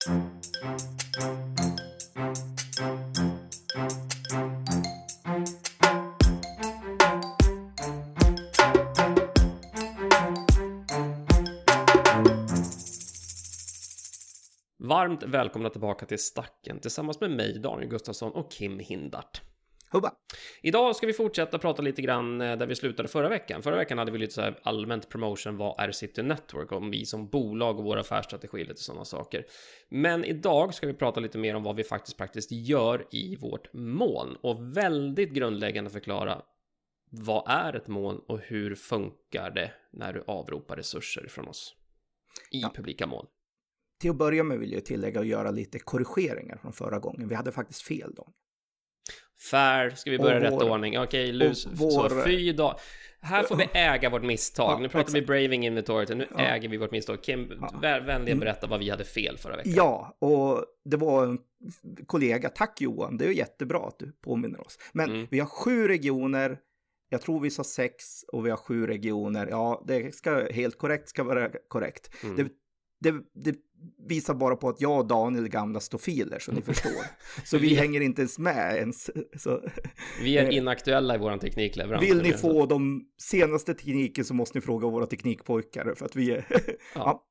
Varmt välkomna tillbaka till Stacken tillsammans med mig, Daniel Gustafsson och Kim Hindart. Hubba! Idag ska vi fortsätta prata lite grann eh, där vi slutade förra veckan. Förra veckan hade vi lite så här allmänt promotion, vad är City Network? Om vi som bolag och vår affärsstrategi, lite sådana saker. Men idag ska vi prata lite mer om vad vi faktiskt praktiskt gör i vårt moln och väldigt grundläggande förklara vad är ett moln och hur funkar det när du avropar resurser från oss i ja. publika moln? Till att börja med vill jag tillägga och göra lite korrigeringar från förra gången. Vi hade faktiskt fel då. Fair, ska vi börja i rätt ordning? Okej, okay, lus, vår... så fy då. Här får vi äga vårt misstag. Ja, nu pratar exakt. vi Braving Inventory, nu ja. äger vi vårt misstag. Kim, ja. vänligen mm. berätta vad vi hade fel förra veckan. Ja, och det var en kollega. Tack Johan, det är jättebra att du påminner oss. Men mm. vi har sju regioner, jag tror vi sa sex och vi har sju regioner. Ja, det ska helt korrekt ska vara korrekt. Mm. Det, det, det visar bara på att jag och Daniel är gamla stofiler, så ni förstår. Så vi hänger inte ens med ens. Så, vi är inaktuella i vår teknikleverans. Vill ni få de senaste tekniken så måste ni fråga våra teknikpojkar, för att vi är... ja. ja.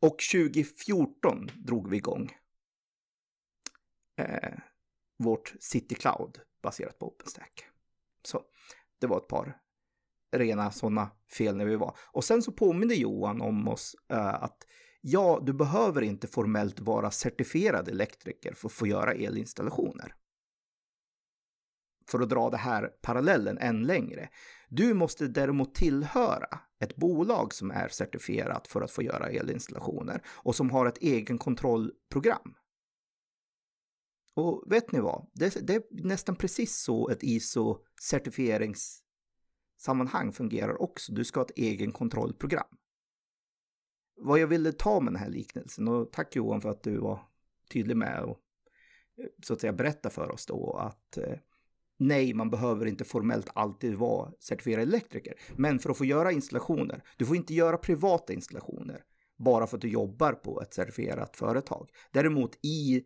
Och 2014 drog vi igång eh, vårt City Cloud baserat på OpenStack. Så det var ett par rena sådana fel när vi var. Och sen så påminner Johan om oss eh, att ja, du behöver inte formellt vara certifierad elektriker för att få göra elinstallationer. För att dra det här parallellen än längre. Du måste däremot tillhöra ett bolag som är certifierat för att få göra elinstallationer och som har ett egenkontrollprogram. Och vet ni vad? Det, det är nästan precis så ett ISO-certifieringssammanhang fungerar också. Du ska ha ett egenkontrollprogram vad jag ville ta med den här liknelsen och tack Johan för att du var tydlig med och eh, så att säga berätta för oss då att eh, nej, man behöver inte formellt alltid vara certifierad elektriker. Men för att få göra installationer, du får inte göra privata installationer bara för att du jobbar på ett certifierat företag. Däremot i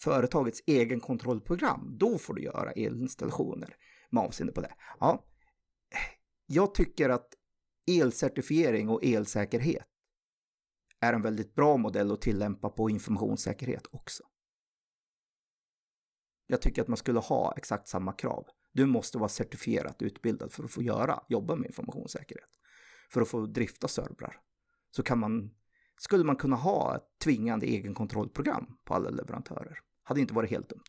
företagets egen kontrollprogram, då får du göra elinstallationer med avseende på det. Ja, jag tycker att elcertifiering och elsäkerhet är en väldigt bra modell att tillämpa på informationssäkerhet också. Jag tycker att man skulle ha exakt samma krav. Du måste vara certifierat utbildad för att få göra, jobba med informationssäkerhet. För att få drifta servrar. Så kan man, skulle man kunna ha ett tvingande egenkontrollprogram på alla leverantörer. Hade inte varit helt dumt.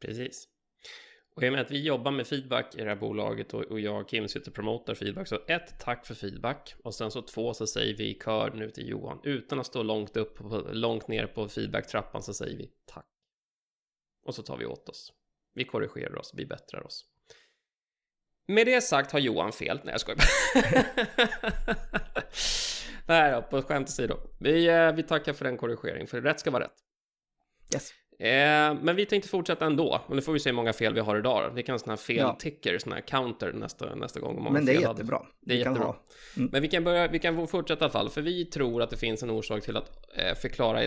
Precis. Och i och med att vi jobbar med feedback i det här bolaget och, och jag och Kim sitter och promotar feedback. Så ett, tack för feedback. Och sen så två, så säger vi i kör nu till Johan. Utan att stå långt upp, långt ner på feedback-trappan så säger vi tack. Och så tar vi åt oss. Vi korrigerar oss, vi bättrar oss. Med det sagt har Johan fel. Nej, jag skojar Nej då, på skämt åsido. Vi, eh, vi tackar för den korrigeringen, för rätt ska vara rätt. Yes. Eh, men vi tänkte fortsätta ändå. Och nu får vi se hur många fel vi har idag. Vi kan sådana här fel-ticker, ja. sådana här counter nästa, nästa gång. Men det är jättebra. Det är jättebra. Mm. Men vi kan, börja, vi kan fortsätta i alla fall. För vi tror att det finns en orsak till att eh, förklara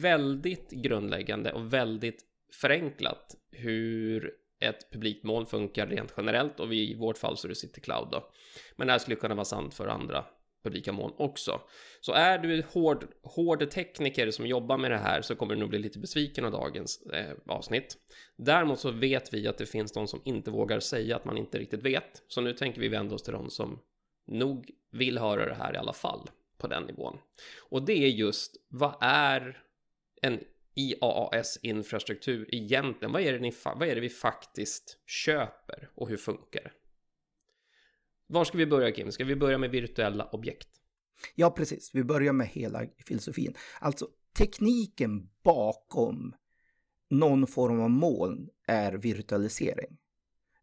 väldigt grundläggande och väldigt förenklat hur ett publikt moln funkar rent generellt och vi, i vårt fall så är det City Cloud då. Men det här skulle kunna vara sant för andra publika moln också. Så är du hård, hård tekniker som jobbar med det här så kommer du nog bli lite besviken av dagens eh, avsnitt. Däremot så vet vi att det finns de som inte vågar säga att man inte riktigt vet. Så nu tänker vi vända oss till de som nog vill höra det här i alla fall på den nivån. Och det är just vad är en IaaS-infrastruktur egentligen? Vad är, det ni, vad är det vi faktiskt köper och hur funkar det? Var ska vi börja Kim? Ska vi börja med virtuella objekt? Ja, precis. Vi börjar med hela filosofin. Alltså tekniken bakom någon form av moln är virtualisering.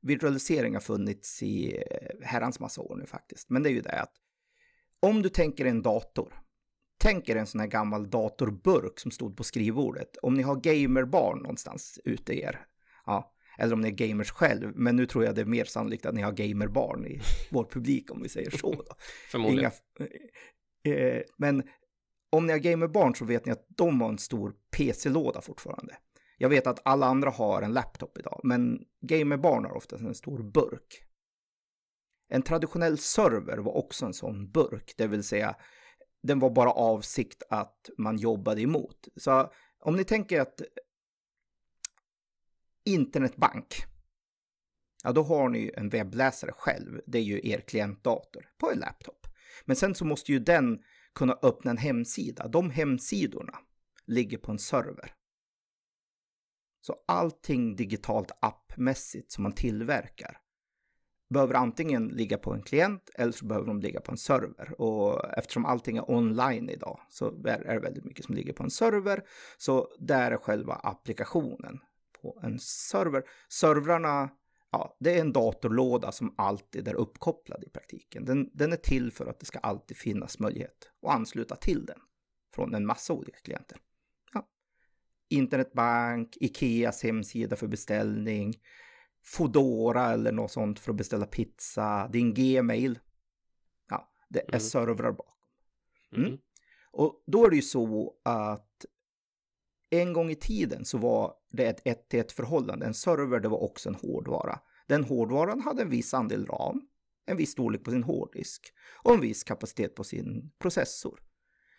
Virtualisering har funnits i eh, herrans massa år nu faktiskt. Men det är ju det att om du tänker en dator. Tänk er en sån här gammal datorburk som stod på skrivbordet. Om ni har gamerbarn någonstans ute i er. Ja, eller om ni är gamers själv. Men nu tror jag det är mer sannolikt att ni har gamerbarn i vår publik om vi säger så. Då. Förmodligen. Inga, eh, men om ni har gamerbarn så vet ni att de har en stor PC-låda fortfarande. Jag vet att alla andra har en laptop idag, men gamerbarn har oftast en stor burk. En traditionell server var också en sån burk, det vill säga den var bara avsikt att man jobbade emot. Så om ni tänker att internetbank, ja då har ni ju en webbläsare själv, det är ju er klientdator på en laptop. Men sen så måste ju den kunna öppna en hemsida. De hemsidorna ligger på en server. Så allting digitalt appmässigt som man tillverkar behöver antingen ligga på en klient eller så behöver de ligga på en server. Och eftersom allting är online idag så är det väldigt mycket som ligger på en server. Så där är själva applikationen på en server. Servrarna, ja, det är en datorlåda som alltid är uppkopplad i praktiken. Den, den är till för att det ska alltid finnas möjlighet att ansluta till den från en massa olika klienter. Ja. Internetbank, Ikeas hemsida för beställning, Fodora eller något sånt för att beställa pizza, din Gmail. Ja, det är mm. servrar bakom. Mm. Mm. Och då är det ju så att en gång i tiden så var det ett 1 till 1 förhållande. En server det var också en hårdvara. Den hårdvaran hade en viss andel ram, en viss storlek på sin hårddisk och en viss kapacitet på sin processor.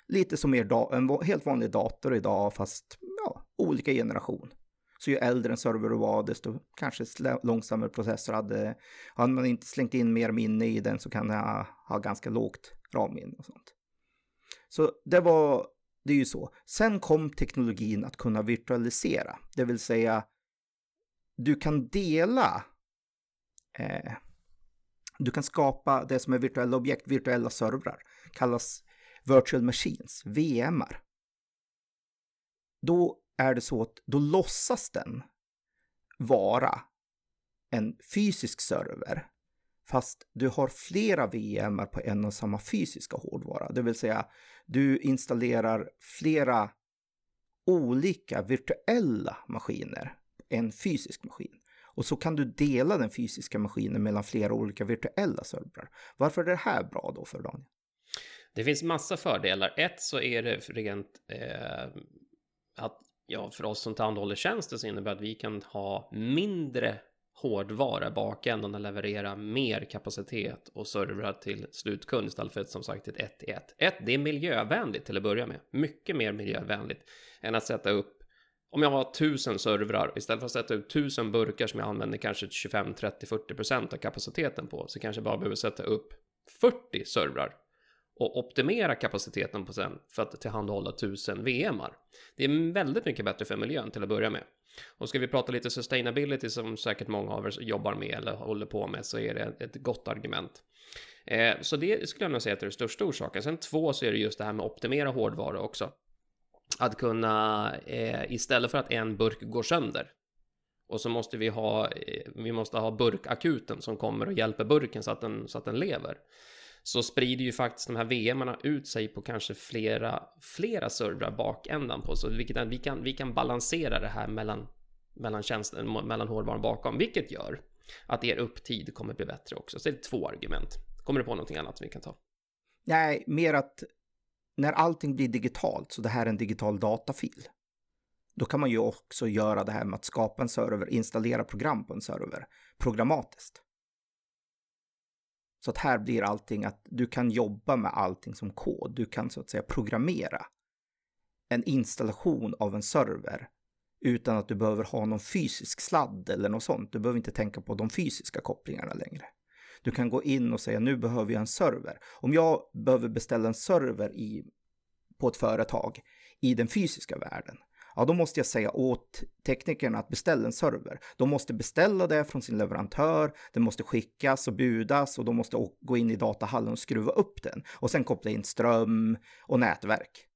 Lite som er en helt vanlig dator idag fast ja, olika generation. Så ju äldre en server var, desto kanske långsammare processor hade. Hade man inte slängt in mer minne i den så kan den ha, ha ganska lågt RAM-minne och sånt. Så det var, det är ju så. Sen kom teknologin att kunna virtualisera, det vill säga du kan dela eh, du kan skapa det som är virtuella objekt, virtuella servrar, kallas virtual machines, VMR. Då är det så att då låtsas den vara en fysisk server fast du har flera VMR på en och samma fysiska hårdvara. Det vill säga du installerar flera olika virtuella maskiner, en fysisk maskin. Och så kan du dela den fysiska maskinen mellan flera olika virtuella servrar. Varför är det här bra då för Daniel? Det finns massa fördelar. Ett så är det rent eh, att ja, för oss som tillhandahåller tjänster så innebär att vi kan ha mindre hårdvara bakändan och leverera mer kapacitet och servrar till slutkund istället för ett som sagt ett 1 i 1. 1. det är miljövänligt till att börja med. Mycket mer miljövänligt än att sätta upp om jag har tusen servrar istället för att sätta ut tusen burkar som jag använder kanske 25, 30, 40 procent av kapaciteten på så kanske jag bara behöver sätta upp 40 servrar och optimera kapaciteten på sen för att tillhandahålla tusen VMar. Det är väldigt mycket bättre för miljön till att börja med. Och ska vi prata lite sustainability som säkert många av er jobbar med eller håller på med så är det ett gott argument. Eh, så det skulle jag nog säga att det är den största orsaken. Sen två så är det just det här med att optimera hårdvara också. Att kunna eh, istället för att en burk går sönder och så måste vi ha, eh, vi måste ha burkakuten som kommer och hjälper burken så att den, så att den lever så sprider ju faktiskt de här VMarna ut sig på kanske flera, flera servrar bakändan på, så vilket vi kan, vi kan balansera det här mellan, mellan tjänsten, mellan hårdvaran bakom, vilket gör att er upptid kommer bli bättre också. Så det är två argument. Kommer du på någonting annat som vi kan ta? Nej, mer att när allting blir digitalt, så det här är en digital datafil, då kan man ju också göra det här med att skapa en server, installera program på en server programmatiskt. Så att här blir allting att du kan jobba med allting som kod. Du kan så att säga programmera en installation av en server utan att du behöver ha någon fysisk sladd eller något sånt. Du behöver inte tänka på de fysiska kopplingarna längre. Du kan gå in och säga nu behöver jag en server. Om jag behöver beställa en server i, på ett företag i den fysiska världen, ja då måste jag säga åt teknikerna att beställa en server. De måste beställa det från sin leverantör, det måste skickas och budas och de måste gå in i datahallen och skruva upp den och sen koppla in ström och nätverk.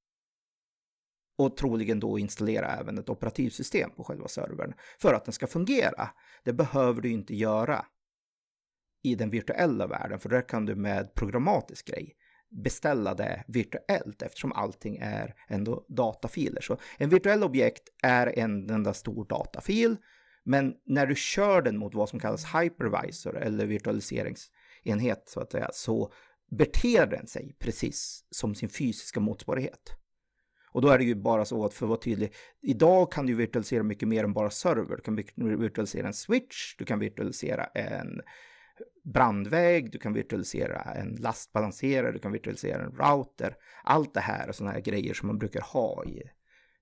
Och troligen då installera även ett operativsystem på själva servern för att den ska fungera. Det behöver du inte göra i den virtuella världen, för där kan du med programmatisk grej beställa det virtuellt eftersom allting är ändå datafiler. Så en virtuell objekt är en enda stor datafil, men när du kör den mot vad som kallas hypervisor eller virtualiseringsenhet så att säga, så beter den sig precis som sin fysiska motsvarighet. Och då är det ju bara så att för att vara tydlig, idag kan du virtualisera mycket mer än bara server. Du kan virtualisera en switch, du kan virtualisera en brandväg, du kan virtualisera en lastbalanserare, du kan virtualisera en router. Allt det här är sådana här grejer som man brukar ha i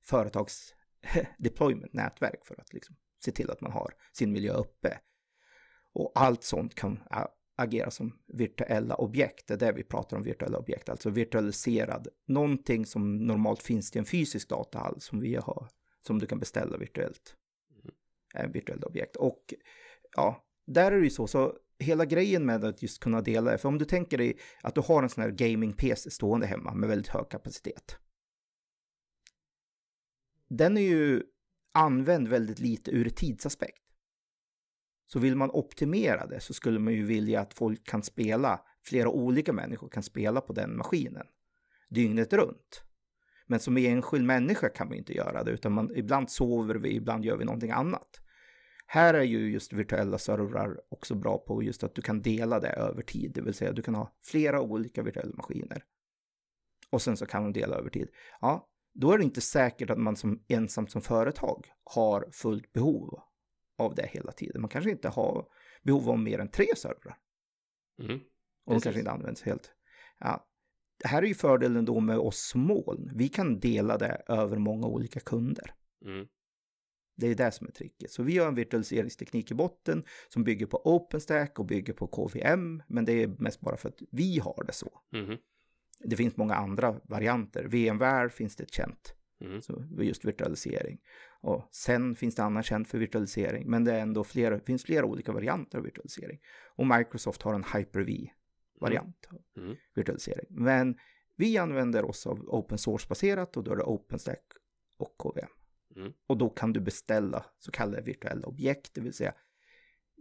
företags deployment-nätverk för att liksom se till att man har sin miljö uppe. Och allt sånt kan agera som virtuella objekt. Det är det vi pratar om virtuella objekt, alltså virtualiserad. Någonting som normalt finns i en fysisk datahall som vi har, som du kan beställa virtuellt. Mm. En virtuellt objekt. Och ja, där är det ju så, så hela grejen med att just kunna dela det, för om du tänker dig att du har en sån här gaming-PC stående hemma med väldigt hög kapacitet. Den är ju använd väldigt lite ur tidsaspekt. Så vill man optimera det så skulle man ju vilja att folk kan spela, flera olika människor kan spela på den maskinen dygnet runt. Men som enskild människa kan man inte göra det, utan man, ibland sover vi, ibland gör vi någonting annat. Här är ju just virtuella servrar också bra på just att du kan dela det över tid, det vill säga du kan ha flera olika virtuella maskiner. Och sen så kan de dela över tid. Ja, då är det inte säkert att man som ensam som företag har fullt behov av det hela tiden. Man kanske inte har behov av mer än tre servrar. Mm. Och de kanske inte används helt. Ja, det här är ju fördelen då med oss moln. Vi kan dela det över många olika kunder. Mm. Det är det som är tricket. Så vi har en virtualiseringsteknik i botten som bygger på OpenStack och bygger på KVM, men det är mest bara för att vi har det så. Mm. Det finns många andra varianter. VMware finns det ett känt, mm. så just virtualisering. Och sen finns det annat känt för virtualisering, men det är ändå flera, finns flera olika varianter av virtualisering. Och Microsoft har en Hyper-V-variant mm. av mm. virtualisering. Men vi använder oss av open source-baserat och då är det OpenStack och KVM. Mm. Och då kan du beställa så kallade virtuella objekt, det vill säga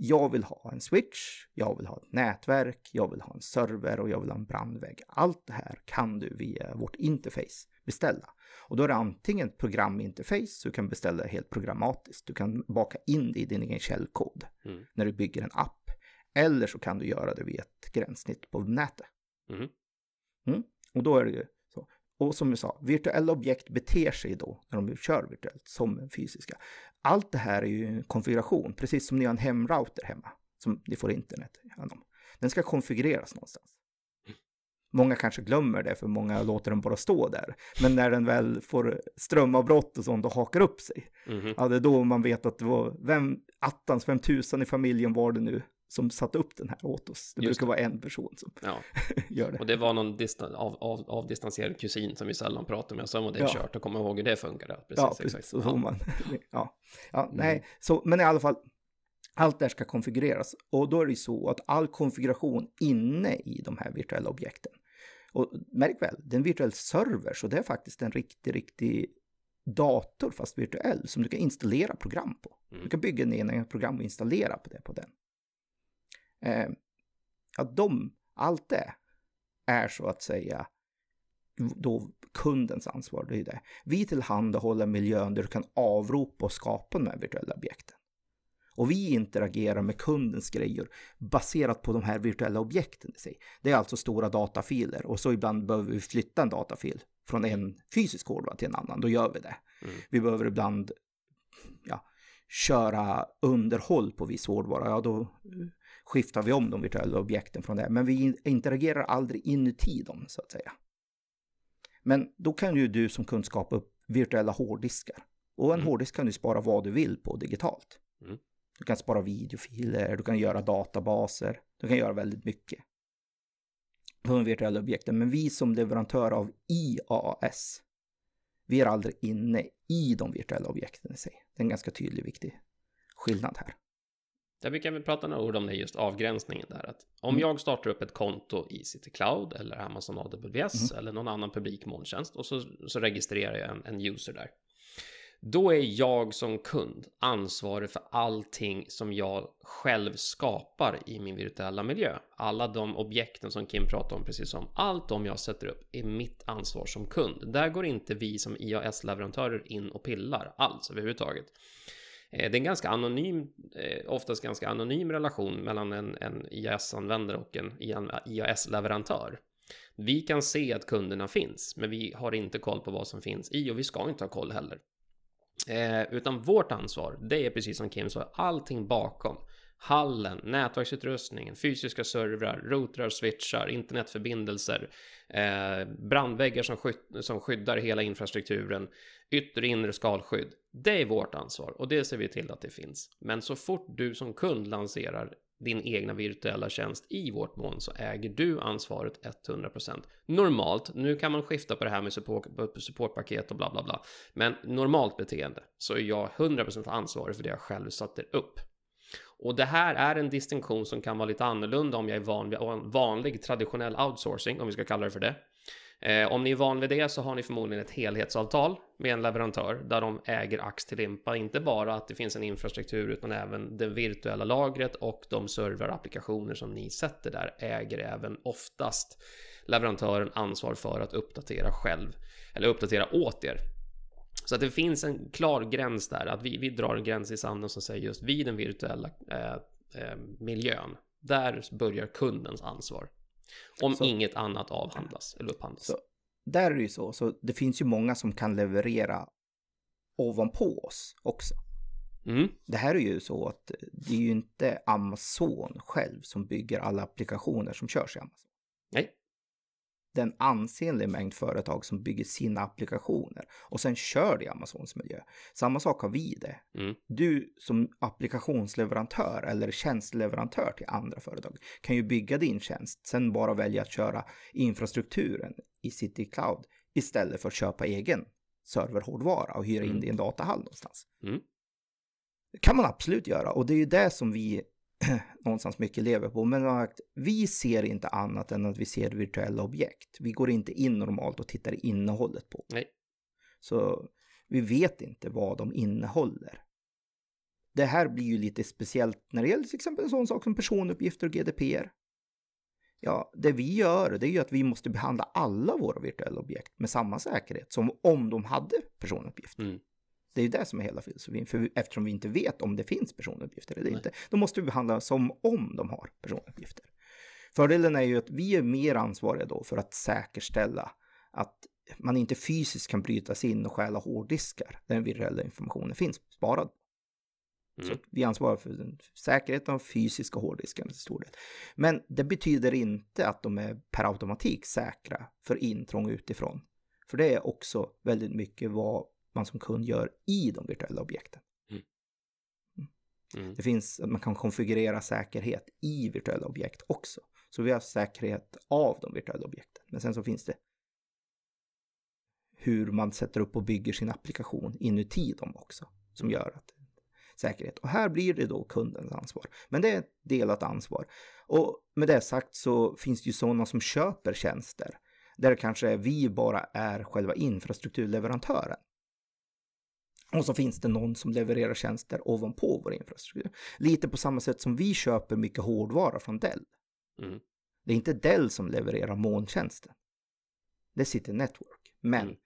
jag vill ha en switch, jag vill ha ett nätverk, jag vill ha en server och jag vill ha en brandvägg. Allt det här kan du via vårt interface beställa. Och då är det antingen ett programinterface, så du kan beställa helt programmatiskt. Du kan baka in det i din egen källkod mm. när du bygger en app. Eller så kan du göra det via ett gränssnitt på nätet. Mm. Mm. Och då är det ju och som jag sa, virtuella objekt beter sig då när de kör virtuellt som fysiska. Allt det här är ju en konfiguration, precis som ni har en hemrouter hemma som ni får internet genom. Den ska konfigureras någonstans. Många kanske glömmer det, för många låter den bara stå där. Men när den väl får strömavbrott och sånt och hakar upp sig, mm -hmm. ja, det är då man vet att det var vem attans, vem tusan i familjen var det nu som satte upp den här åt oss. Det Just brukar det. vara en person som ja. gör det. Och det var någon distan av, av, avdistanserad kusin som vi sällan pratar med, som och det är ja. kört och kommer ihåg hur det funkar. Precis, ja, precis. Exakt. Ja. man. ja. ja, mm. nej, så, men i alla fall, allt det här ska konfigureras. Och då är det så att all konfiguration inne i de här virtuella objekten, och märk väl, det är en virtuell server, så det är faktiskt en riktig, riktig dator, fast virtuell, som du kan installera program på. Mm. Du kan bygga ner ett program och installera på det på den. Eh, ja, de, allt det är så att säga då kundens ansvar. Det är det. Vi tillhandahåller miljön där du kan avropa och skapa de här virtuella objekten. Och vi interagerar med kundens grejer baserat på de här virtuella objekten i sig. Det är alltså stora datafiler och så ibland behöver vi flytta en datafil från en fysisk hårdvara till en annan. Då gör vi det. Mm. Vi behöver ibland ja, köra underhåll på viss hårdvara. Ja, då skiftar vi om de virtuella objekten från det. Men vi interagerar aldrig inuti dem, så att säga. Men då kan ju du som kund skapa upp virtuella hårddiskar. Och en mm. hårddisk kan du spara vad du vill på digitalt. Mm. Du kan spara videofiler, du kan göra databaser, du kan göra väldigt mycket på de virtuella objekten. Men vi som leverantör av IAS, vi är aldrig inne i de virtuella objekten i sig. Det är en ganska tydlig, viktig skillnad här. Där brukar vi prata några ord om det just avgränsningen där. Att om mm. jag startar upp ett konto i City Cloud eller Amazon AWS mm. eller någon annan publik molntjänst och så, så registrerar jag en, en user där. Då är jag som kund ansvarig för allting som jag själv skapar i min virtuella miljö. Alla de objekten som Kim pratade om precis som. Allt de jag sätter upp är mitt ansvar som kund. Där går inte vi som IAS-leverantörer in och pillar alls överhuvudtaget. Eh, det är en ganska anonym, eh, oftast ganska anonym relation mellan en, en IAS-användare och en IAS-leverantör. Vi kan se att kunderna finns, men vi har inte koll på vad som finns i och vi ska inte ha koll heller. Eh, utan vårt ansvar, det är precis som Kim sa, allting bakom. Hallen, nätverksutrustningen, fysiska servrar, routrar, switchar, internetförbindelser, eh, brandväggar som, sky som skyddar hela infrastrukturen, yttre och inre skalskydd. Det är vårt ansvar och det ser vi till att det finns. Men så fort du som kund lanserar din egna virtuella tjänst i vårt moln så äger du ansvaret 100%. Normalt, nu kan man skifta på det här med support, supportpaket och bla bla bla. Men normalt beteende så är jag 100% ansvarig för det jag själv satte upp. Och det här är en distinktion som kan vara lite annorlunda om jag är van vid vanlig traditionell outsourcing, om vi ska kalla det för det. Eh, om ni är van vid det så har ni förmodligen ett helhetsavtal med en leverantör där de äger ax till limpa, inte bara att det finns en infrastruktur utan även det virtuella lagret och de servrar och applikationer som ni sätter där äger även oftast leverantören ansvar för att uppdatera själv eller uppdatera åt er. Så att det finns en klar gräns där, att vi, vi drar en gräns i sanden som säger just vid den virtuella eh, eh, miljön. Där börjar kundens ansvar. Om så, inget annat avhandlas eller upphandlas. Så, där är det ju så, så det finns ju många som kan leverera ovanpå oss också. Mm. Det här är ju så att det är ju inte Amazon själv som bygger alla applikationer som körs i Amazon. Nej den ansenlig mängd företag som bygger sina applikationer och sen kör det i Amazons miljö. Samma sak har vi det. Mm. Du som applikationsleverantör eller tjänstleverantör till andra företag kan ju bygga din tjänst, sen bara välja att köra infrastrukturen i City Cloud istället för att köpa egen serverhårdvara och hyra in mm. det i en datahall någonstans. Mm. Det kan man absolut göra och det är ju det som vi någonstans mycket lever på. Men vi ser inte annat än att vi ser virtuella objekt. Vi går inte in normalt och tittar innehållet på. Nej. Så vi vet inte vad de innehåller. Det här blir ju lite speciellt när det gäller till exempel en sån sak som personuppgifter och GDPR. Ja, det vi gör det är ju att vi måste behandla alla våra virtuella objekt med samma säkerhet som om de hade personuppgifter. Mm. Det är ju det som är hela filosofin, för eftersom vi inte vet om det finns personuppgifter eller Nej. inte, då måste vi behandla som om de har personuppgifter. Fördelen är ju att vi är mer ansvariga då för att säkerställa att man inte fysiskt kan bryta sig in och stjäla hårddiskar där den virtuella informationen finns sparad. Mm. Så vi ansvarar för säkerheten av fysiska hårddiskar till stor del. Men det betyder inte att de är per automatik säkra för intrång utifrån. För det är också väldigt mycket vad man som kund gör i de virtuella objekten. Mm. mm. Mm. Det finns, man kan konfigurera säkerhet i virtuella objekt också. Så vi har säkerhet av de virtuella objekten. Men sen så finns det hur man sätter upp och bygger sin applikation inuti dem också. Som gör att säkerhet. Och här blir det då kundens ansvar. Men det är ett delat ansvar. Och med det sagt så finns det ju sådana som köper tjänster. Där kanske vi bara är själva infrastrukturleverantören. Och så finns det någon som levererar tjänster ovanpå vår infrastruktur. Lite på samma sätt som vi köper mycket hårdvara från Dell. Mm. Det är inte Dell som levererar molntjänsten. Det sitter Network. Men mm.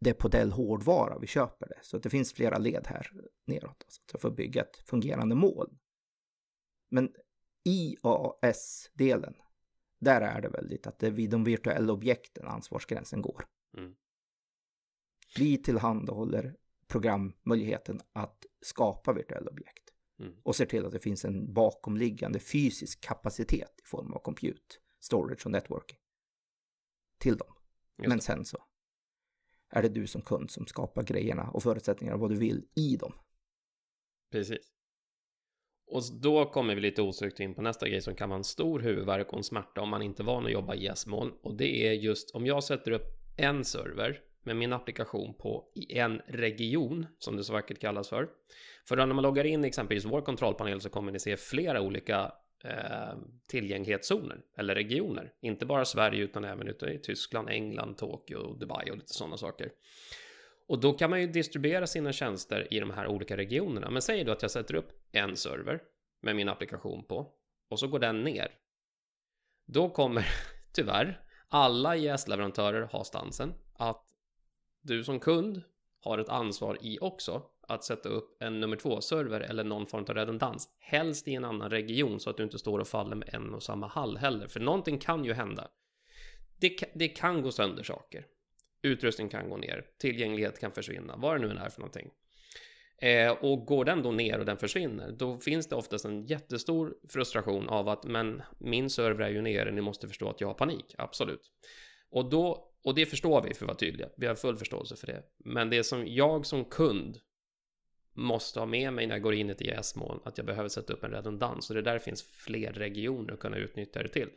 det är på Dell hårdvara vi köper det. Så det finns flera led här neråt. Alltså, för att bygga ett fungerande moln. Men IAS-delen, där är det väldigt att det är vid de virtuella objekten ansvarsgränsen går. Mm. Vi tillhandahåller programmöjligheten att skapa virtuella objekt. Mm. Och ser till att det finns en bakomliggande fysisk kapacitet i form av compute, storage och networking till dem. Just Men sen så är det du som kund som skapar grejerna och förutsättningarna vad du vill i dem. Precis. Och då kommer vi lite osökt in på nästa grej som kan vara en stor huvudvärk och en smärta om man inte är van att jobba i S-moln. Och det är just om jag sätter upp en server med min applikation på i en region, som det så vackert kallas för. För när man loggar in i exempelvis vår kontrollpanel så kommer ni se flera olika eh, tillgänglighetszoner eller regioner. Inte bara Sverige utan även ute i Tyskland, England, Tokyo, Dubai och lite sådana saker. Och då kan man ju distribuera sina tjänster i de här olika regionerna. Men säg då att jag sätter upp en server med min applikation på och så går den ner. Då kommer tyvärr alla IS-leverantörer ha stansen att du som kund har ett ansvar i också att sätta upp en nummer två-server eller någon form av redundans. Helst i en annan region så att du inte står och faller med en och samma hall heller. För någonting kan ju hända. det, det kan gå sönder saker. Utrustning kan gå ner, tillgänglighet kan försvinna, vad det nu än är för någonting. Eh, och går den då ner och den försvinner, då finns det oftast en jättestor frustration av att men min server är ju nere, ni måste förstå att jag har panik, absolut. Och då, och det förstår vi för att vara tydliga, vi har full förståelse för det. Men det som jag som kund måste ha med mig när jag går in i ett e IAS-moln, att jag behöver sätta upp en redundans. Och det där finns fler regioner att kunna utnyttja det till.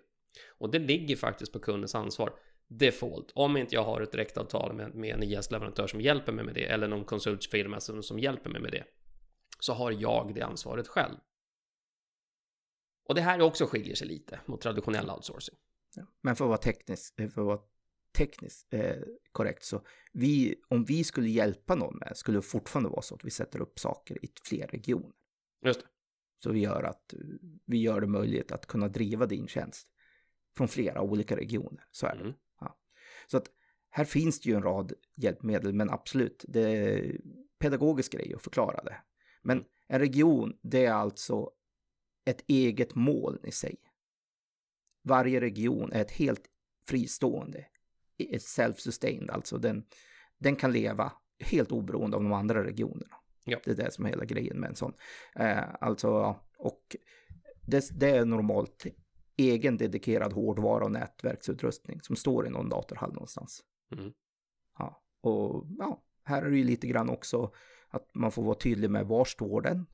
Och det ligger faktiskt på kundens ansvar default. Om inte jag har ett direktavtal med, med en e IS-leverantör som hjälper mig med det eller någon konsultfirma som, som hjälper mig med det så har jag det ansvaret själv. Och det här också skiljer sig lite mot traditionell outsourcing. Ja, men för att vara teknisk, för att vara tekniskt eh, korrekt så vi, om vi skulle hjälpa någon med skulle det fortfarande vara så att vi sätter upp saker i fler regioner. Just det. Så vi gör, att, vi gör det möjligt att kunna driva din tjänst från flera olika regioner. Så är det. Mm. Så att här finns det ju en rad hjälpmedel, men absolut, det är pedagogisk grej att förklara det. Men en region, det är alltså ett eget mål i sig. Varje region är ett helt fristående, self-sustained, alltså den, den kan leva helt oberoende av de andra regionerna. Ja. Det är det som är hela grejen med en sån. Eh, alltså, och det, det, är normalt egen dedikerad hårdvara och nätverksutrustning som står i någon datorhall någonstans. Mm. Ja, och ja, här är det ju lite grann också att man får vara tydlig med var står den?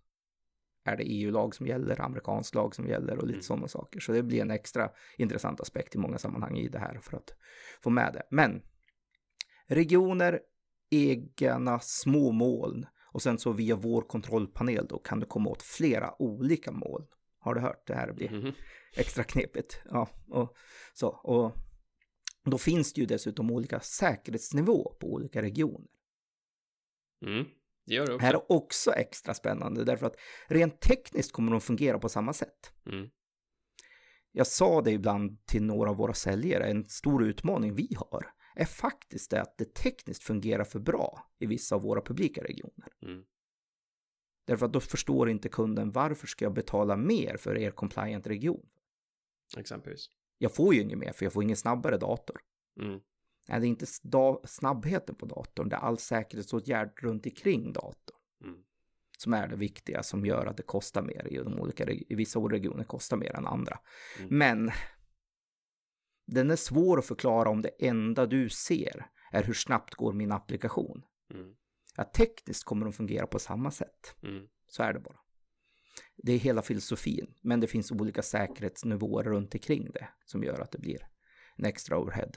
Är det EU-lag som gäller, amerikansk lag som gäller och lite mm. sådana saker. Så det blir en extra intressant aspekt i många sammanhang i det här för att få med det. Men regioner, egna små moln och sen så via vår kontrollpanel då kan du komma åt flera olika moln. Har du hört? Det här blir mm extra knepigt. Ja, och så. Och då finns det ju dessutom olika säkerhetsnivå på olika regioner. Mm, det gör det också. Här är också extra spännande därför att rent tekniskt kommer de fungera på samma sätt. Mm. Jag sa det ibland till några av våra säljare, en stor utmaning vi har är faktiskt det att det tekniskt fungerar för bra i vissa av våra publika regioner. Mm. Därför att då förstår inte kunden varför ska jag betala mer för er compliant region? Exempelvis. Jag får ju inget mer för jag får ingen snabbare dator. Mm. Nej, det är inte snabbheten på datorn, det är all säkerhetsåtgärd runt omkring datorn. Mm. Som är det viktiga som gör att det kostar mer i de olika, i vissa regioner kostar mer än andra. Mm. Men den är svår att förklara om det enda du ser är hur snabbt går min applikation. Mm. Ja, tekniskt kommer de fungera på samma sätt. Mm. Så är det bara. Det är hela filosofin, men det finns olika säkerhetsnivåer runt omkring det som gör att det blir en extra overhead.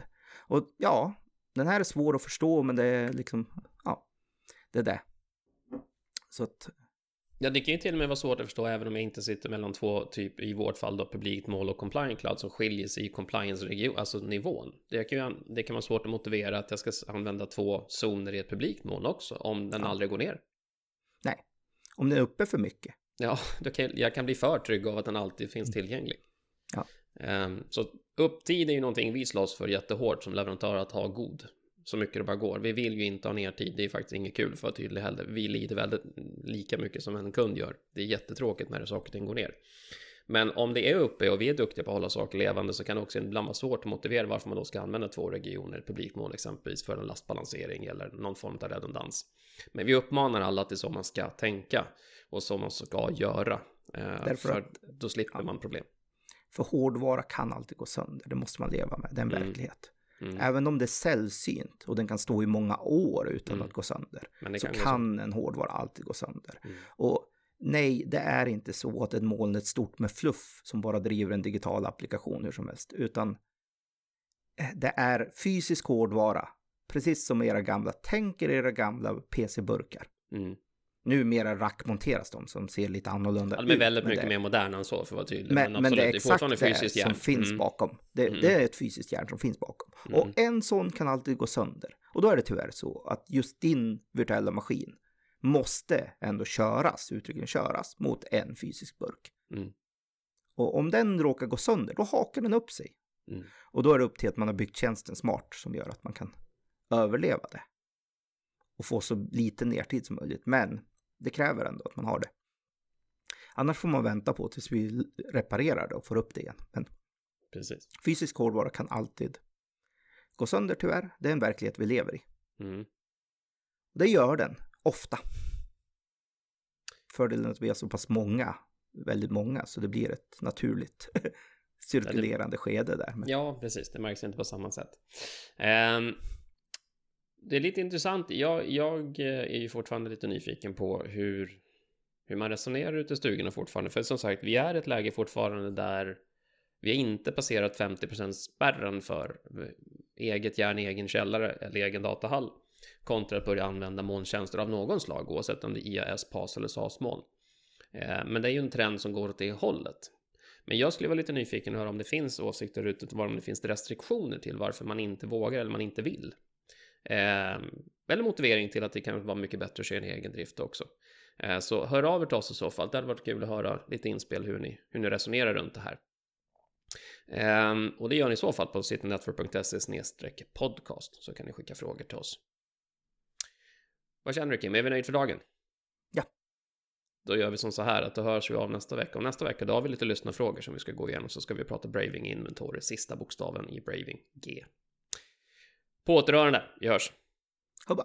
Och ja, den här är svår att förstå, men det är liksom, ja, det är det. Så att... Ja, det kan ju till och med vara svårt att förstå även om jag inte sitter mellan två, typ i vårt fall då publikt mål och compliant cloud som skiljer sig i compliance-region, alltså nivån. Det kan, ju, det kan vara svårt att motivera att jag ska använda två zoner i ett publikt mål också, om den ja. aldrig går ner. Nej, om den är uppe för mycket. Ja, kan, jag kan bli för trygg av att den alltid finns mm. tillgänglig. Ja. Um, så upptid är ju någonting vi slåss för jättehårt som leverantör att ha god. Så mycket det bara går. Vi vill ju inte ha ner tid. Det är faktiskt inget kul för att vara tydlig heller. Vi lider väldigt lika mycket som en kund gör. Det är jättetråkigt när det saker och ting går ner. Men om det är uppe och vi är duktiga på att hålla saker levande så kan det också ibland vara svårt att motivera varför man då ska använda två regioner, publikmål exempelvis för en lastbalansering eller någon form av redundans. Men vi uppmanar alla att det är så man ska tänka och så man ska göra. Eh, Därför för att, då slipper ja. man problem. För hårdvara kan alltid gå sönder, det måste man leva med, det är en mm. verklighet. Mm. Även om det är sällsynt och den kan stå i många år utan mm. att gå sönder, så kan, kan en hårdvara alltid gå sönder. Mm. Och nej, det är inte så att ett moln är stort med fluff som bara driver en digital applikation hur som helst, utan eh, det är fysisk hårdvara, precis som era gamla, tänk er era gamla PC-burkar. Mm. Numera rackmonteras de som ser lite annorlunda ut. Ja, de är väldigt mycket det... mer moderna än så för att vara tydlig. Men, men, men det är exakt det, det som finns mm. bakom. Det, mm. det, är ett fysiskt järn som finns bakom. Mm. Och en sån kan alltid gå sönder. Och då är det tyvärr så att just din virtuella maskin måste ändå köras, uttryckligen köras, mot en fysisk burk. Mm. Och om den råkar gå sönder, då hakar den upp sig. Mm. Och då är det upp till att man har byggt tjänsten smart som gör att man kan överleva det. Och få så lite nertid som möjligt. Men det kräver ändå att man har det. Annars får man vänta på tills vi reparerar det och får upp det igen. Men Precis. fysisk hårdvara kan alltid gå sönder tyvärr. Det är en verklighet vi lever i. Mm. Det gör den, ofta. Fördelen är att vi är så pass många, väldigt många, så det blir ett naturligt cirkulerande skede där. Ja, precis. Det märks inte på samma sätt. Um, det är lite intressant. Jag, jag eh, är ju fortfarande lite nyfiken på hur, hur man resonerar ute i stugorna fortfarande. För som sagt, vi är i ett läge fortfarande där vi har inte passerat 50% spärren för eget järn, egen källare eller egen datahall kontra att börja använda molntjänster av någon slag, oavsett om det är IAS, PAS eller SAS-moln. Eh, men det är ju en trend som går åt det hållet. Men jag skulle vara lite nyfiken och höra om det finns åsikter ute om det finns restriktioner till varför man inte vågar eller man inte vill. Eh, eller motivering till att det kan vara mycket bättre att köra en egen drift också. Eh, så hör av er till oss i så fall. Det hade varit kul att höra lite inspel hur ni, hur ni resonerar runt det här. Um, och det gör ni i så fall på citynetwork.se podcast så kan ni skicka frågor till oss. Vad känner du Kim? Är vi nöjda för dagen? Ja. Då gör vi som så här att då hörs vi av nästa vecka. Och nästa vecka då har vi lite lyssnarfrågor som vi ska gå igenom. Så ska vi prata Braving Inventory, sista bokstaven i Braving G. På återhörande, vi hörs. Hubba.